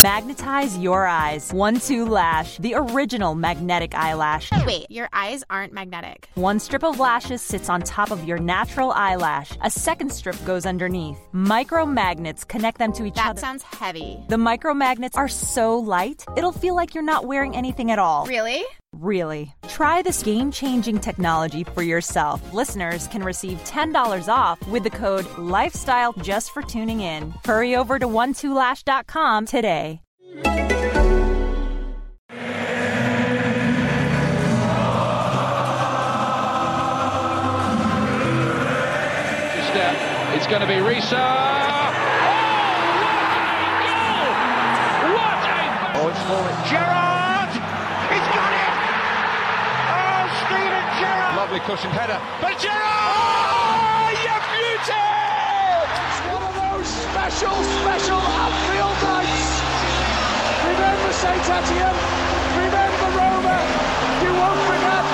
Magnetize your eyes. One Two Lash, the original magnetic eyelash. Wait, your eyes aren't magnetic. One strip of lashes sits on top of your natural eyelash. A second strip goes underneath. Micromagnets connect them to each That other. That sounds heavy. the micromagnets are so light, it'll feel like you're not wearing anything at all. Really? Really. Try this game changing technology for yourself. Listeners can receive $10 off with the code LIFESTYLE just for tuning in. Hurry over to one2lash.com today. step. It's going to be Risa. Oh, oh it's falling. Gerrard! He's Lovely cushioned header. But Gerrard! Oh, you beauty! It's one of those special, special outfield nights. Remember St. Etienne. Remember Roma. You won't forget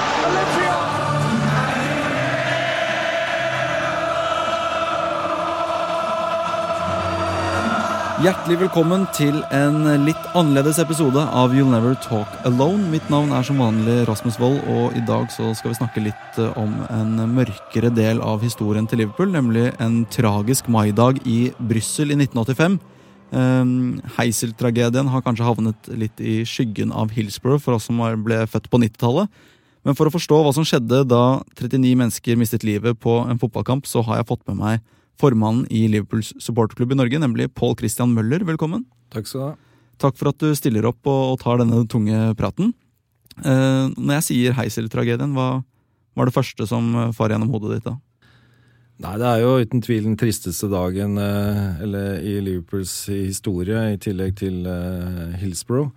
Hjertelig velkommen til en litt annerledes episode av You'll Never Talk Alone. Mitt navn er som vanlig Rasmus Wold, og i dag så skal vi snakke litt eh, om en mørkere del av historien til Liverpool, nemlig en tragisk maidag i Brussel i 1985. Um, Heisel-tragedien har kanskje havnet litt i skyggen av Hillsborough for oss som ble født på 90-tallet. Men for å forstå hva som skjedde da 39 mennesker mistet livet på en fotballkamp, så har jeg fått med meg formannen i Liverpools supporterklubb i Norge, nemlig Pål Christian Møller. Velkommen. Takk skal du ha. Takk for at du stiller opp og, tar denne tunge praten. Eh, når jeg sier Heisel-tragedien, hva var det første som eh, far gjennom hodet ditt da? Nei, det er jo uten tvil den tristeste dagen eh, eller, i Liverpools historie, i tillegg til uh, Hillsborough.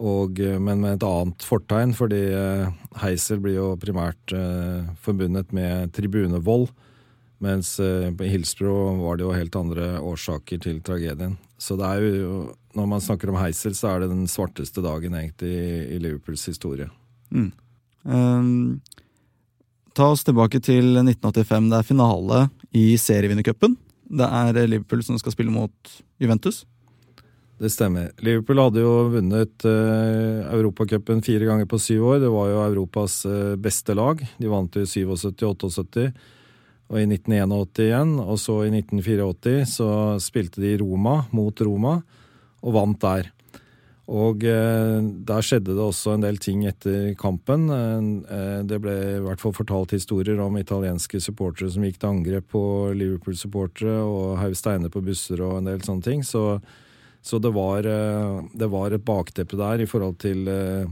Og, men med et annet fortegn, fordi Heisel blir jo primært eh, forbundet med tribunevold. Mens eh, på Hillsborough var det jo helt andre årsaker til tragedien. Så det er jo, når man snakker om Heisel, så er det den svarteste dagen egentlig i, Liverpools historie. Eh, ta oss tilbake til 1985. Det er finale i serievinnercupen. Det er Liverpool som skal spille mot Juventus. Det stemmer. Liverpool hadde jo vunnet eh, Europacupen fire ganger på syv år. Det var jo Europas eh, beste lag. De vant i 77, 78 og i 1981 igjen. Og så i 1984 så spilte de i Roma, mot Roma, og vant der. Og eh, der skjedde det også en del ting etter kampen. Eh, det ble i hvert fall fortalt historier om italienske supportere som gikk til angrep på Liverpool-supportere og heiv steiner på busser og en del sånne ting. Så så det var, eh, det var et bakteppe der i forhold til eh,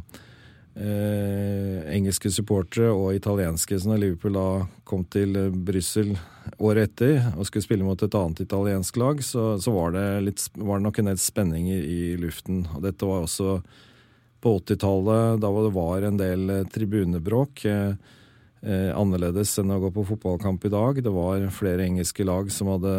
eh, engelske supportere og italienske. Så når Liverpool da kom til eh, Brussel året etter og skulle spille mot et annet italiensk lag, så, så var, det litt, var det nok en del spenninger i, luften. Og dette var også på 80-tallet, da det var en del eh, tribunebråk. Eh, eh, annerledes enn å gå på fotballkamp i dag. Det var flere engelske lag som hadde,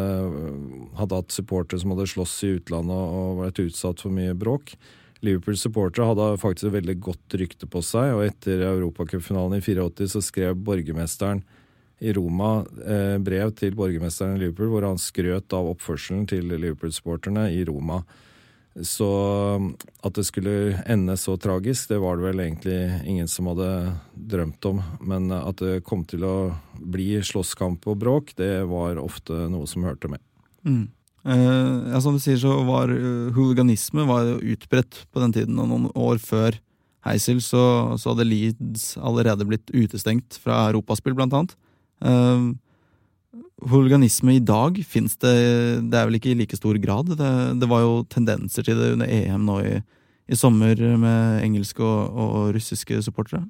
hadde hatt supportere som hadde slåss i utlandet og, og vært utsatt for mye bråk. Liverpools supportere hadde faktisk et veldig godt rykte på seg, og etter europacupfinalen i 84 så skrev borgermesteren i Roma eh, brev til borgermesteren i Liverpool hvor han skrøt av oppførselen til Liverpool-supporterne i Roma. Så at det skulle ende så tragisk, det var det vel egentlig ingen som hadde drømt om. Men at det kom til å bli slåsskamp og bråk, det var ofte noe som hørte med. Eh, ja, som du sier, så var uh, hooliganisme var utbredt på den tiden, og noen år før Heisel så, så hadde Leeds allerede blitt utestengt fra europaspill, blant annet. Uh, Hooliganisme i dag fins det Det er vel ikke i like stor grad. Det, det var jo tendenser til det under EM nå i, i sommer med engelske og, og russiske supportere.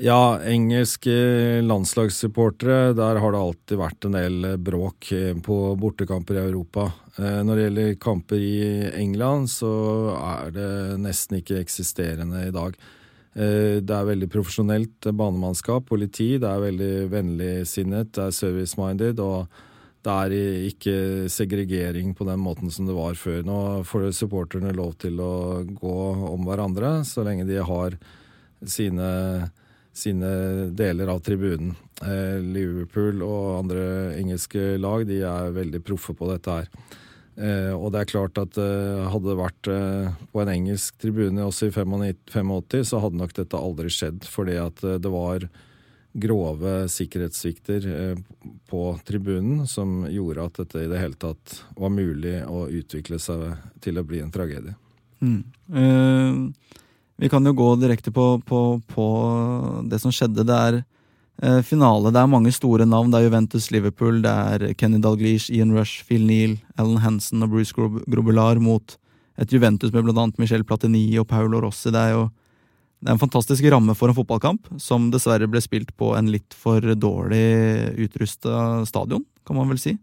Ja, engelske landslagssupportere, der har det alltid vært en del bråk på bortekamper i Europa. Eh, Når det gjelder kamper i England, så er det nesten ikke eksisterende i dag. Eh, Det er veldig profesjonelt banemannskap, politi, det er veldig vennligsinnet, det er service-minded, og det er ikke segregering på den måten som det var før. Nå får supporterne lov til å gå om hverandre, så lenge de har sine sine deler av tribunen. Eh, Liverpool og andre engelske lag de er veldig proffe på dette her. Eh, og det er klart at eh, hadde det vært på en engelsk tribune også i 85, så hadde nok dette aldri skjedd. Fordi at det var grove sikkerhetssvikter på tribunen som gjorde at dette i det hele tatt var mulig å utvikle seg til å bli en tragedie. Mm. Eh, vi kan jo gå direkte på, på, på det som skjedde. Det er Eh, finale. Det er mange store navn. Det er Juventus, Liverpool, det er Kenny Dalglish, Ian Rush, Phil Neal, Alan Hansen og Bruce Grobelar mot et Juventus med blant annet Michel Platini og Paulo Rossi. Det er jo det er en fantastisk ramme for en fotballkamp, som dessverre ble spilt på en litt for dårlig utrusta stadion, kan man vel si.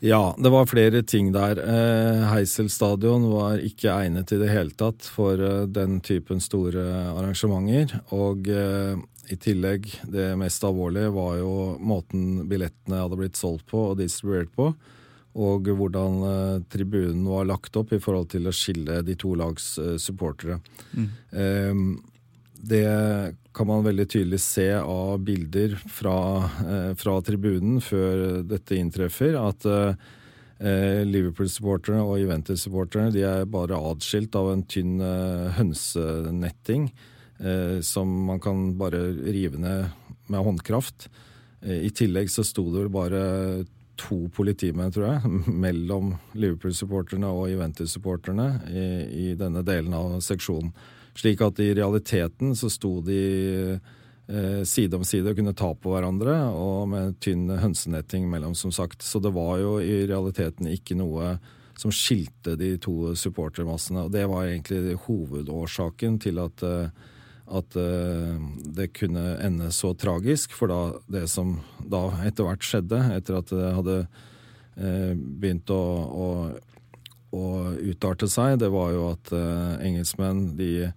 Ja, det var flere ting der. Eh, Heisel stadion var ikke egnet i det hele tatt for eh, den typen store arrangementer. Og i tillegg, det mest alvorlige var jo måten billettene hadde blitt solgt på og distribuert på. Og hvordan tribunen var lagt opp i forhold til å skille de to lags supportere. Mm. Um, det kan man veldig tydelig se av bilder fra, uh, fra tribunen før dette inntreffer. At Liverpool-supporterne og Juventus-supporterne de er bare atskilt av en tynn hønsenetting eh, som man kan bare rive ned med håndkraft. Eh, I tillegg så sto det vel bare to politimenn, tror jeg, mellom Liverpool-supporterne og Juventus-supporterne i, i, denne delen av seksjonen. Slik at i realiteten så sto de eh, side om side og kunne ta på hverandre, og med tynn hønsenetting mellom, som sagt. Så det var jo i realiteten ikke noe som skilte de to supportermassene. Og det var egentlig hovedårsaken til at eh, at uh, det kunne ende så tragisk. For da det som da etter hvert skjedde, etter at det hadde begynt å, å, å, utarte seg, det var jo at uh, engelskmenn de,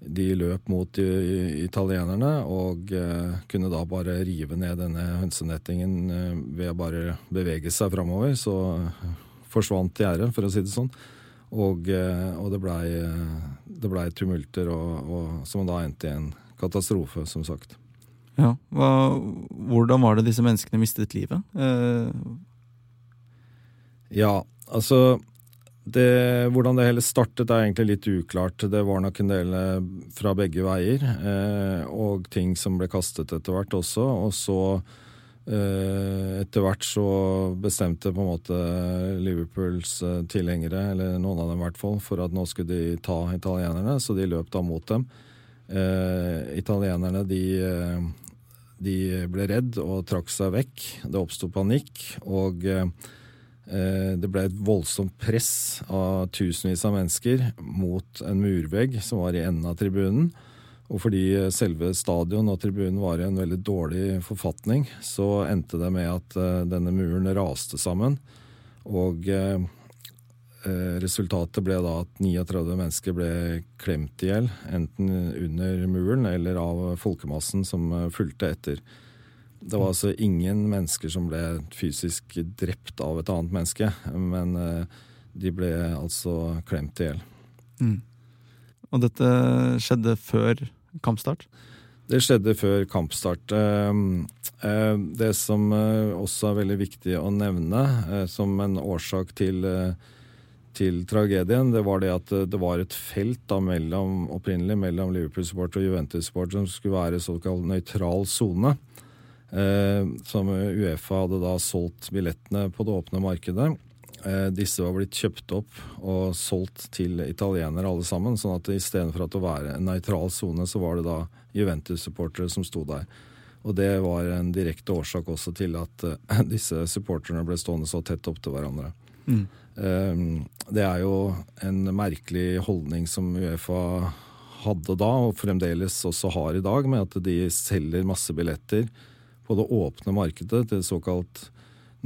de, løp mot italienerne og kunne da bare rive ned denne hønsenettingen ved å bare bevege seg framover. Så forsvant gjerdet, for å si det sånn. Og, og det blei ble tumulter, og, og, som da endte i en katastrofe, som sagt. Ja, Hva, Hvordan var det disse menneskene mistet livet? Eh... Ja, altså det, Hvordan det hele startet er egentlig litt uklart. Det var nok en del eh, fra begge veier. Eh, og ting som ble kastet etter hvert også. Og så Eh, etter hvert så bestemte på en måte Liverpools eh, tilhengere, eller noen av dem i hvert fall, for at nå skulle de ta italienerne, så de løp da mot dem. Eh, italienerne de, de, ble redd og trakk seg vekk. Det oppsto panikk, og eh, det ble et voldsomt press av tusenvis av mennesker mot en murvegg som var i enden av tribunen. Og fordi selve stadion og tribunen var i en veldig dårlig forfatning, så endte det med at uh, denne muren raste sammen. Og resultatet ble da at 39 mennesker ble klemt i hjel, enten under muren eller av folkemassen som fulgte etter. Det var altså ingen mennesker som ble fysisk drept av et annet menneske, men uh, de ble altså klemt i hjel. Mm. Og dette skjedde før kampstart? Det skjedde før kampstart. Ehm, eh, det som eh, også er veldig viktig å nevne eh, som en årsak til, til tragedien, det var det at det var et felt da mellom, opprinnelig mellom Liverpool-supporter og Juventus-supporter som skulle være såkalt nøytral sone. Som Uefa hadde da solgt billettene på det åpne markedet. Eh, disse var blitt kjøpt opp og solgt til italienere alle sammen. sånn at istedenfor at det var en nøytral sone, så var det da Juventus-supportere som sto der. Og det var en direkte årsak også til at uh, disse supporterne ble stående så tett opp til hverandre. Mm. Um, det er jo en merkelig holdning som Uefa hadde da, og fremdeles også har i dag, med at de selger masse billetter på det åpne markedet til såkalt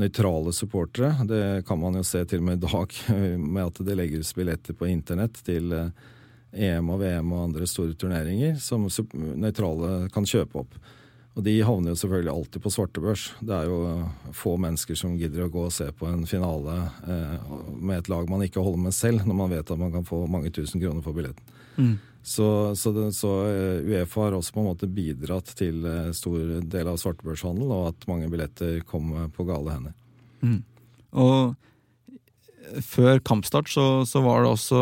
nøytrale supportere. Det kan man jo se til og med i dag, med at det legges billetter på internett til EM eh, e og VM og andre store turneringer som nøytrale kan kjøpe opp. Og de havner jo selvfølgelig alltid på svartebørs. Det er jo få mennesker som gidder å gå og se på en finale eh, med et lag man ikke holder med selv, når man vet at man kan få mange tusen kroner for billetten. Mm. Så, så, det, så, eh, Uefa har også på en måte bidratt til eh, stor del av svartebørshandel, og at mange billetter kom på gale hender. Mm. Og før kampstart så, så var det også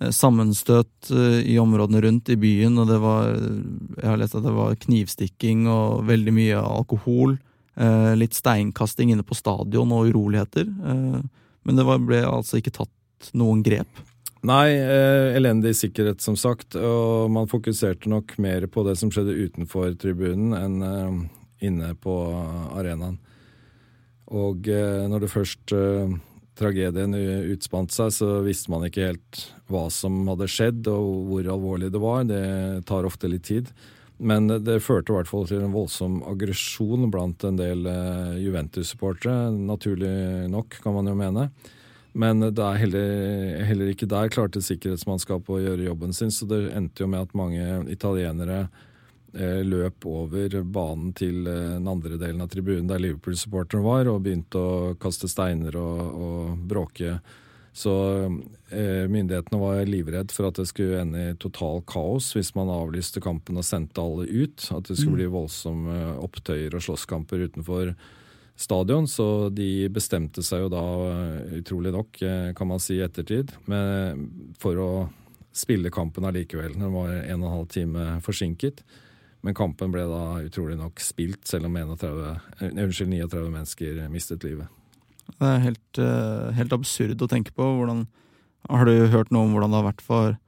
eh, sammenstøt eh, i områdene rundt i byen, og det var Jeg har lest at det var knivstikking og veldig mye alkohol. Eh, litt steinkasting inne på stadion og uroligheter. Men det var, ble altså ikke tatt noen grep. Nei, eh, elendig sikkerhet, som sagt. Og man fokuserte nok mer på det som skjedde utenfor tribunen, enn eh, inne på arenaen. Og eh, når det først eh, tragedien utspant seg, så visste man ikke helt hva som hadde skjedd, og hvor alvorlig det var. Det tar ofte litt tid. Men det førte i hvert fall til en voldsom aggresjon blant en del eh, Juventus-supportere. Naturlig nok, kan man jo mene. Men det er heller, heller, ikke der klarte sikkerhetsmannskapet å gjøre jobben sin, så det endte jo med at mange italienere eh, løp over banen til eh, den andre delen av tribunen der Liverpool-supporteren var, og begynte å kaste steiner og, og bråke. Så eh, myndighetene var livredd for at det skulle ende i total kaos hvis man avlyste kampen og sendte alle ut. At det skulle mm. bli voldsomme opptøyer og slåsskamper utenfor stadion, så de bestemte seg jo da, eh, utrolig nok, eh, kan man si i ettertid, med, for å spille kampen allikevel. Den var en og en halv time forsinket. Men kampen ble da utrolig nok spilt, selv om 31, eh, unnskyld, 39 mennesker mistet livet. Det er helt, helt, absurd å tenke på. Hvordan, har du hørt noe om hvordan det har vært for,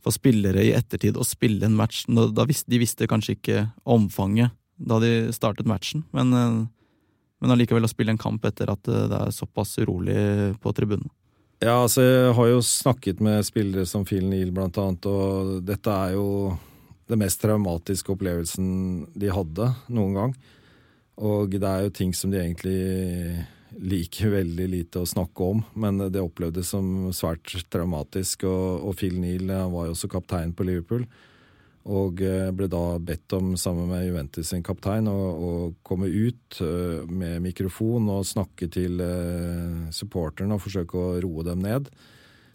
for spillere i ettertid å spille en match? Da visste, de visste kanskje ikke omfanget da de startet matchen, men men allikevel å spille en kamp etter at det er såpass urolig på tribunen. Ja, altså jeg har jo snakket med spillere som Phil Neal blant annet, og dette er jo den mest traumatiske opplevelsen de hadde noen gang. Og det er jo ting som de egentlig liker veldig lite å snakke om, men det opplevdes som svært traumatisk. Og, og Phil Neal var jo også kaptein på Liverpool. Og eh, ble da bedt om, sammen med Juventus sin kaptein, å, å komme ut uh, med mikrofon og snakke til uh, supporterne og forsøke å roe dem ned.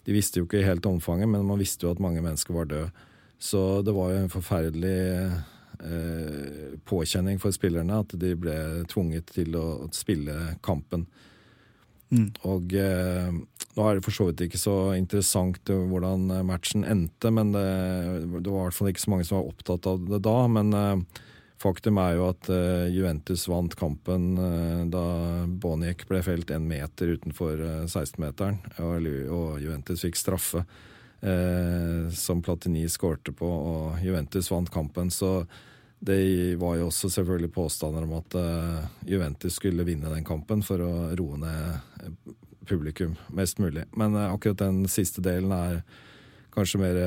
De visste jo ikke helt omfanget, men man visste jo at mange mennesker var døde. Så det var jo en forferdelig eh, påkjenning for spillerne at de ble tvunget til å, å spille kampen. Mm. Og eh, nå er det for så vidt ikke så interessant eh, hvordan eh, matchen endte, men det, det var i hvert fall ikke så mange som var opptatt av det da. Men eh, faktum er jo at Juventus vant kampen da Boniek ble felt en meter utenfor 16-meteren, og, Juventus fikk straffe. som Platini skårte på, og Juventus vant kampen. Så det var jo også selvfølgelig påstander om at Juventus skulle vinne den kampen for å roe ned publikum mest mulig. Men uh, akkurat den siste delen er kanskje mer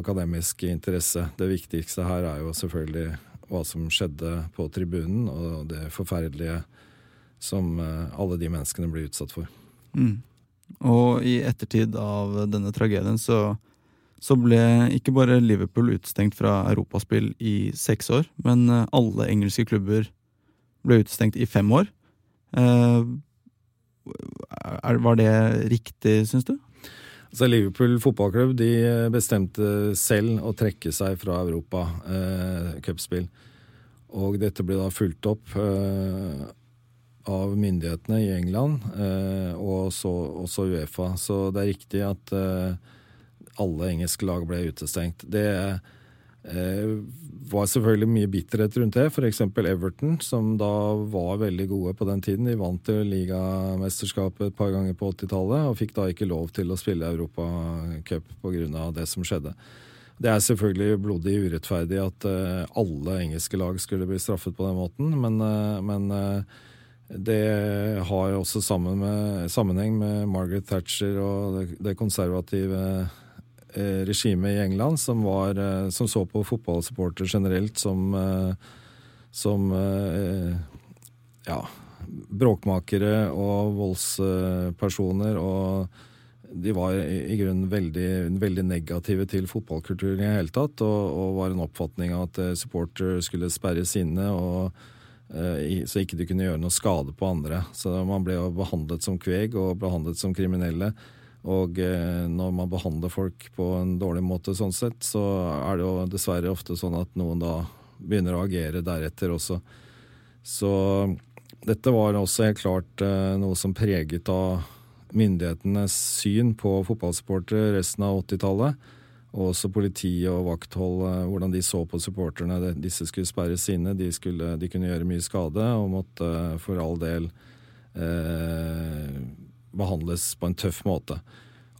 akademisk interesse. Det viktigste her er jo selvfølgelig hva som skjedde på tribunen, og det forferdelige som uh, alle de menneskene blir utsatt for. Mm. Og i ettertid av denne tragedien så så ble ikke bare Liverpool utestengt fra europaspill i seks år, men eh, alle engelske klubber ble utestengt i fem år. Eh, var det riktig, syns du? Altså Liverpool fotballklubb de bestemte selv å trekke seg fra Europa eh, cupspill. Og dette ble da fulgt opp eh, av myndighetene i England eh, og så, også Uefa. Så det er riktig at eh, alle engelske lag ble utestengt. Det eh, var selvfølgelig mye bitterhet rundt det. F.eks. Everton, som da var veldig gode på den tiden. De vant jo ligamesterskapet et par ganger på 80-tallet og fikk da ikke lov til å spille Europacup pga. det som skjedde. Det er selvfølgelig blodig urettferdig at uh, alle engelske lag skulle bli straffet på den måten, men, uh, men det har også med, sammenheng med Margaret Thatcher og det, det konservative Eh, regime i England som, var, eh, som så på fotballsupporter generelt som, eh, som ja, bråkmakere og voldspersoner. og de var i, grunnen veldig, veldig, negative til fotballkulturen i det hele tatt, og, og var en oppfatning av at supporter skulle sperres inne, og, så ikke de kunne gjøre noe skade på andre. Så man ble jo behandlet som kveg og behandlet som kriminelle. Og eh, når man behandler folk på en dårlig måte sånn sett, så er det jo dessverre ofte sånn at noen da begynner å agere deretter også. Så dette var også helt klart eh, noe som preget av myndighetenes syn på fotballsupportere resten av 80-tallet. Og også politiet og vakthold, hvordan de så på supporterne. Disse skulle sperres inne, de, skulle, de kunne gjøre mye skade og måtte for all del eh, behandles på en tøff måte.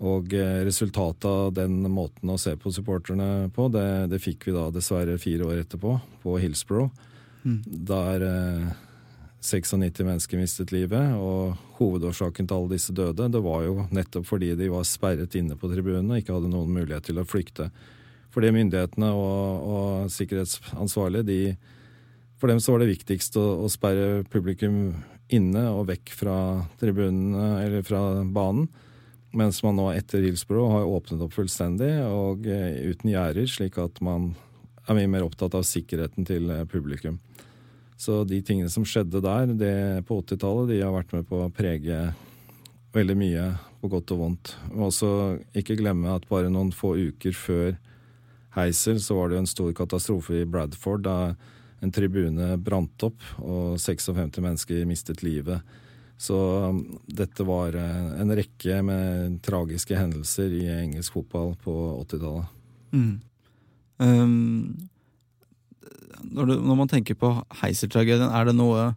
Og eh, resultatet av den måten å se på supporterne på, det, det fikk vi da dessverre fire år etterpå, på Hillsborough. Mm. Der eh, 96 mennesker mistet livet, og hovedårsaken til alle disse døde, det var jo nettopp fordi de var sperret inne på tribunene og ikke hadde noen mulighet til å flykte. Fordi myndighetene og, og sikkerhetsansvarlige, de, for dem så var det viktigst å, å sperre publikum inne og vekk fra tribunene eller fra banen. Mens man nå etter Hillsborough har åpnet opp fullstendig og eh, uten gjerder, slik at man er mye mer opptatt av sikkerheten til eh, publikum. Så de tingene som skjedde der det på 80-tallet, de har vært med på å prege veldig mye, på godt og vondt. Og også ikke glemme at bare noen få uker før Heisel så var det jo en stor katastrofe i Bradford da en tribune brant opp og 56 mennesker mistet livet. Så um, dette var eh, en rekke med tragiske hendelser i engelsk fotball på 80-tallet. Mm. Um, når, når, man tenker på Heiser-tragedien, er det noe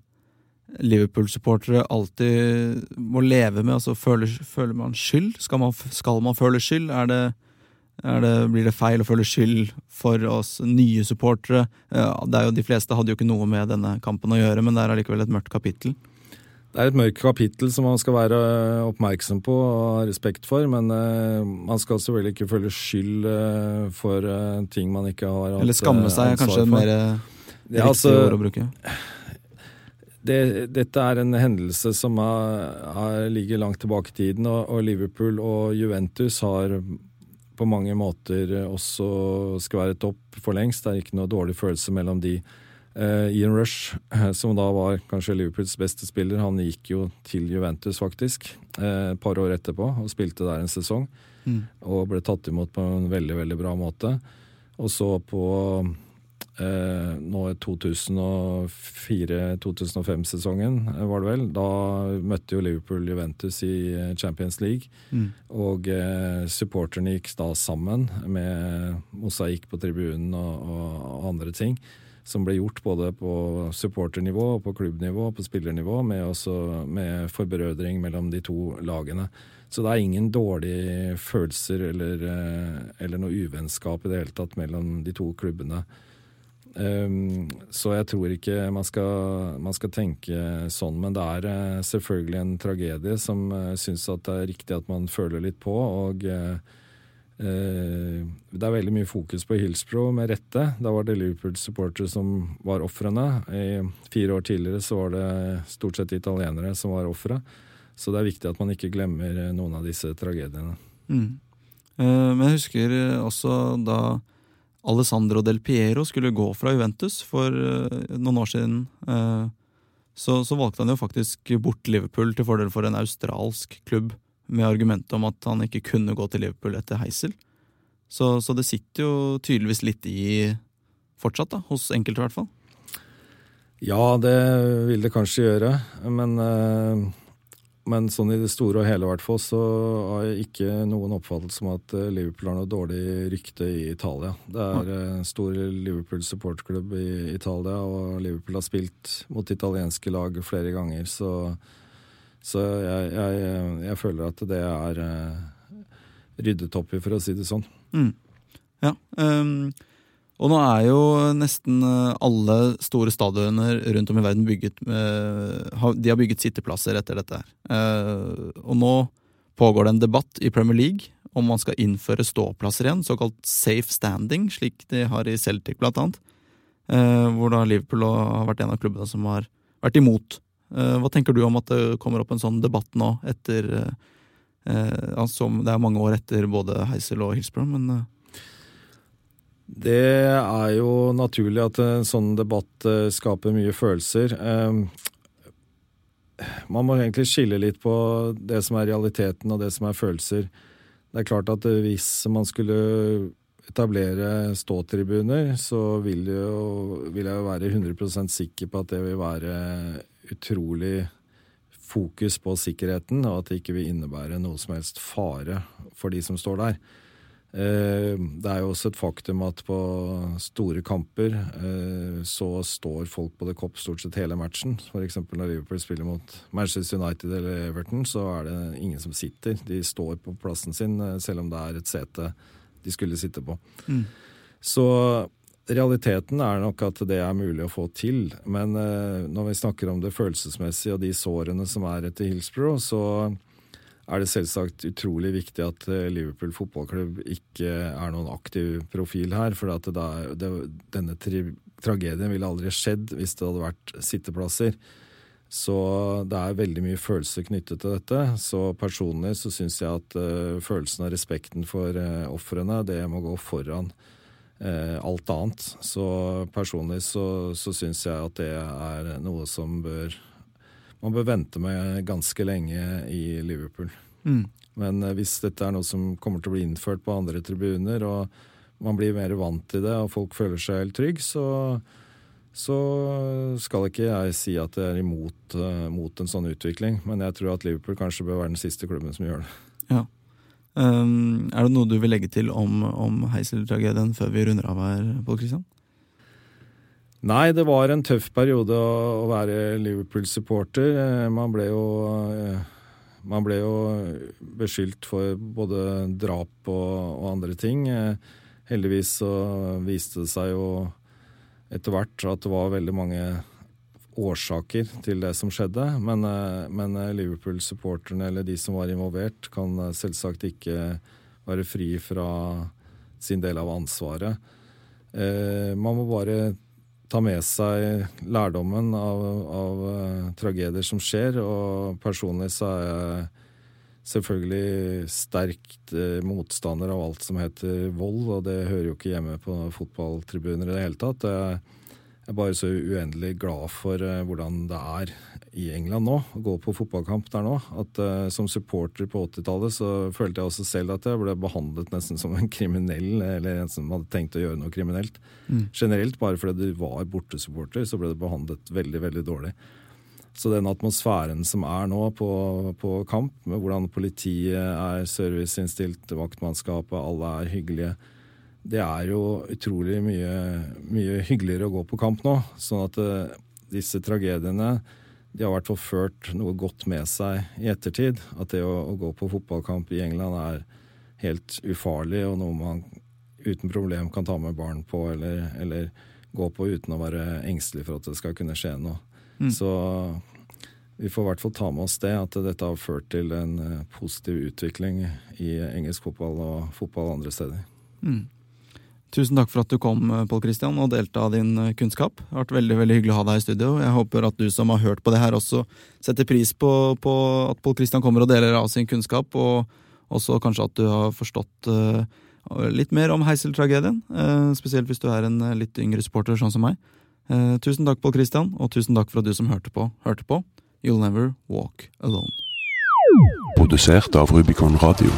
Liverpool-supportere alltid må leve med? Altså, føler, føler man skyld? Skal man, skal man føle skyld? Er det det, blir det feil å føle skyld for oss nye supportere? Det er jo, de fleste hadde jo ikke noe med denne kampen å gjøre, men det er allikevel et mørkt kapittel. Det er et mørkt kapittel som man skal være oppmerksom på og ha respekt for, men uh, man skal selvfølgelig ikke føle skyld uh, for uh, ting man ikke har hatt Eller skamme seg, er kanskje mer riktig ja, altså, ord å bruke. Det, dette er en hendelse som er, er, ligger langt tilbake i tiden, og, og Liverpool og Juventus har på mange måter også skværet opp for lengst. Det er ikke noe dårlig følelse mellom de. Uh, Ian Rush, som da var kanskje Liverpools beste spiller, han gikk jo til Juventus, faktisk, uh, et par år etterpå og spilte der en sesong. Mm. Og ble tatt imot på en veldig, veldig bra måte. Og så på eh, nå 2004-2005-sesongen, eh, var det vel. Da møtte jo Liverpool Juventus i eh, Champions League. Mm. Og eh, supporterne gikk da sammen med mosaikk på tribunen og, og, andre ting. Som ble gjort både på supporternivå, på klubbnivå og på spillernivå, med, også, med forbrødring mellom de to lagene. Så det er ingen dårlige følelser eller, eh, eller noe uvennskap i det hele tatt mellom de to klubbene. Um, så jeg tror ikke man skal, man skal, tenke sånn. Men det er uh, selvfølgelig en tragedie som uh, syns at det er riktig at man føler litt på. Og uh, det er veldig mye fokus på Hillsbro, med rette. Da var det Liverpool-supportere som var ofrene. Fire år tidligere så var det stort sett italienere som var ofre. Så det er viktig at man ikke glemmer noen av disse tragediene. Mm. men jeg husker også da Alessandro Del Piero skulle gå fra Juventus for uh, noen år siden, uh, så, så, valgte han jo faktisk bort Liverpool til fordel for en australsk klubb, med argumentet om at han ikke kunne gå til Liverpool etter Heisel. Så, så det sitter jo tydeligvis litt i fortsatt, da, hos enkelte i hvert fall. Ja, det vil det kanskje gjøre, men uh men sånn i det store og hele hvert fall, så har jeg ikke noen oppfattelse om at eh, Liverpool har noe dårlig rykte i Italia. Det er en eh, stor Liverpool supportklubb i Italia, og Liverpool har spilt mot italienske lag flere ganger. Så, så jeg, jeg, jeg, føler at det er eh, ryddet opp i, for å si det sånn. Mm. Ja, um og nå er jo nesten eh, alle store stadioner rundt om i verden bygget De har bygget sitteplasser etter dette. her. Eh, og nå pågår det en debatt i Premier League om man skal innføre ståplasser igjen, såkalt safe standing, slik de har i Celtic blant annet. Eh, hvor da Liverpool har vært en av klubbene som har vært imot. Hva tenker du om at det kommer opp en sånn debatt nå, etter altså, Det er mange år etter både Heisel og Hillsborough, men det er jo naturlig at en sånn debatt eh, skaper mye følelser. Ehm, man må egentlig skille litt på det som er realiteten og det som er følelser. Det er klart at hvis man skulle etablere ståtribuner, så vil, jo, vil jeg jo være 100% sikker på at det vil være utrolig fokus på sikkerheten, og at det ikke vil innebære noe som helst fare for de som står der. Eh, det er jo også et faktum at på store kamper eh, så står folk på det kopp stort sett hele matchen. F.eks. når Liverpool spiller mot Manchester United eller Everton, så er det ingen som sitter. De står på plassen sin eh, selv om det er et sete de skulle sitte på. Mm. Så realiteten er nok at det er mulig å få til. Men når vi snakker om det følelsesmessige og de sårene som er etter Hillsborough, så er det selvsagt utrolig viktig at eh, Liverpool fotballklubb ikke er noen aktiv profil her. For det, det, denne tragedien ville aldri skjedd hvis det hadde vært sitteplasser. Så det er veldig mye følelser knyttet til dette. Så personlig så syns jeg at uh, følelsen av respekten for uh, ofrene, det må gå foran uh, alt annet. Så personlig så, så syns jeg at det er noe som bør man bør vente med ganske lenge i Liverpool. Mm. Men eh, hvis dette er noe som kommer til å bli innført på andre tribuner, og man blir mer vant til det, og folk føler seg helt trygg, så, så skal ikke jeg si at jeg er imot uh, mot en sånn utvikling. Men jeg tror at Liverpool kanskje bør være den siste klubben som gjør det. Ja. Um, er det noe du vil legge til om, om Heisel-tragedien før vi runder av her, Pål Kristian? Nei, det var en tøff periode å, være Liverpool-supporter. Eh, man ble jo eh, man ble jo beskyldt for både drap og, og, andre ting. Eh, heldigvis så viste det seg jo etter hvert at det var veldig mange årsaker til det som skjedde. Men, men Liverpool-supporterne eller de som var involvert, kan selvsagt ikke være fri fra sin del av ansvaret. man må bare ta med seg lærdommen av, av uh, tragedier som skjer. Og personlig så er jeg selvfølgelig sterkt uh, motstander av alt som heter vold, og det hører jo ikke hjemme på fotballtribuner i det hele tatt. Jeg, er bare så uendelig glad for uh, hvordan det er i England nå, å gå på fotballkamp der nå. At uh, Som supporter på 80-tallet så følte jeg også selv at jeg ble behandlet nesten som en kriminell, eller en som hadde tenkt å gjøre noe kriminelt. Mm. Generelt, bare fordi du var bortesupporter, så ble det behandlet veldig, veldig dårlig. Så den atmosfæren som er nå på, på kamp, med hvordan politiet er serviceinnstilt, vaktmannskapet, alle er hyggelige, det er jo utrolig mye, mye hyggeligere å gå på kamp nå. Sånn at uh, disse tragediene de har i hvert fall ført noe godt med seg i ettertid. At det å, å, gå på fotballkamp i England er helt ufarlig og noe man uten problem kan ta med barn på eller, eller gå på uten å være engstelig for at det skal kunne skje noe. Mm. Så vi får i hvert fall ta med oss det, at dette har ført til en eh, positiv utvikling i engelsk fotball og fotball andre steder. Mm. Tusen takk for at du kom, Paul Pål Christian, og delte av din eh, kunnskap. Det har vært veldig veldig hyggelig å ha deg i studio. Jeg håper at du som har hørt på det her, også setter pris på, på at Paul Christian kommer og deler av sin kunnskap, og også kanskje at du har forstått uh, litt mer om Heisel-tragedien. Uh, spesielt hvis du er en litt yngre supporter, sånn som meg. Uh, tusen takk, Paul Christian, og tusen takk for at du som hørte på, hørte på. You'll never walk alone. Produsert av Rubicon Radio.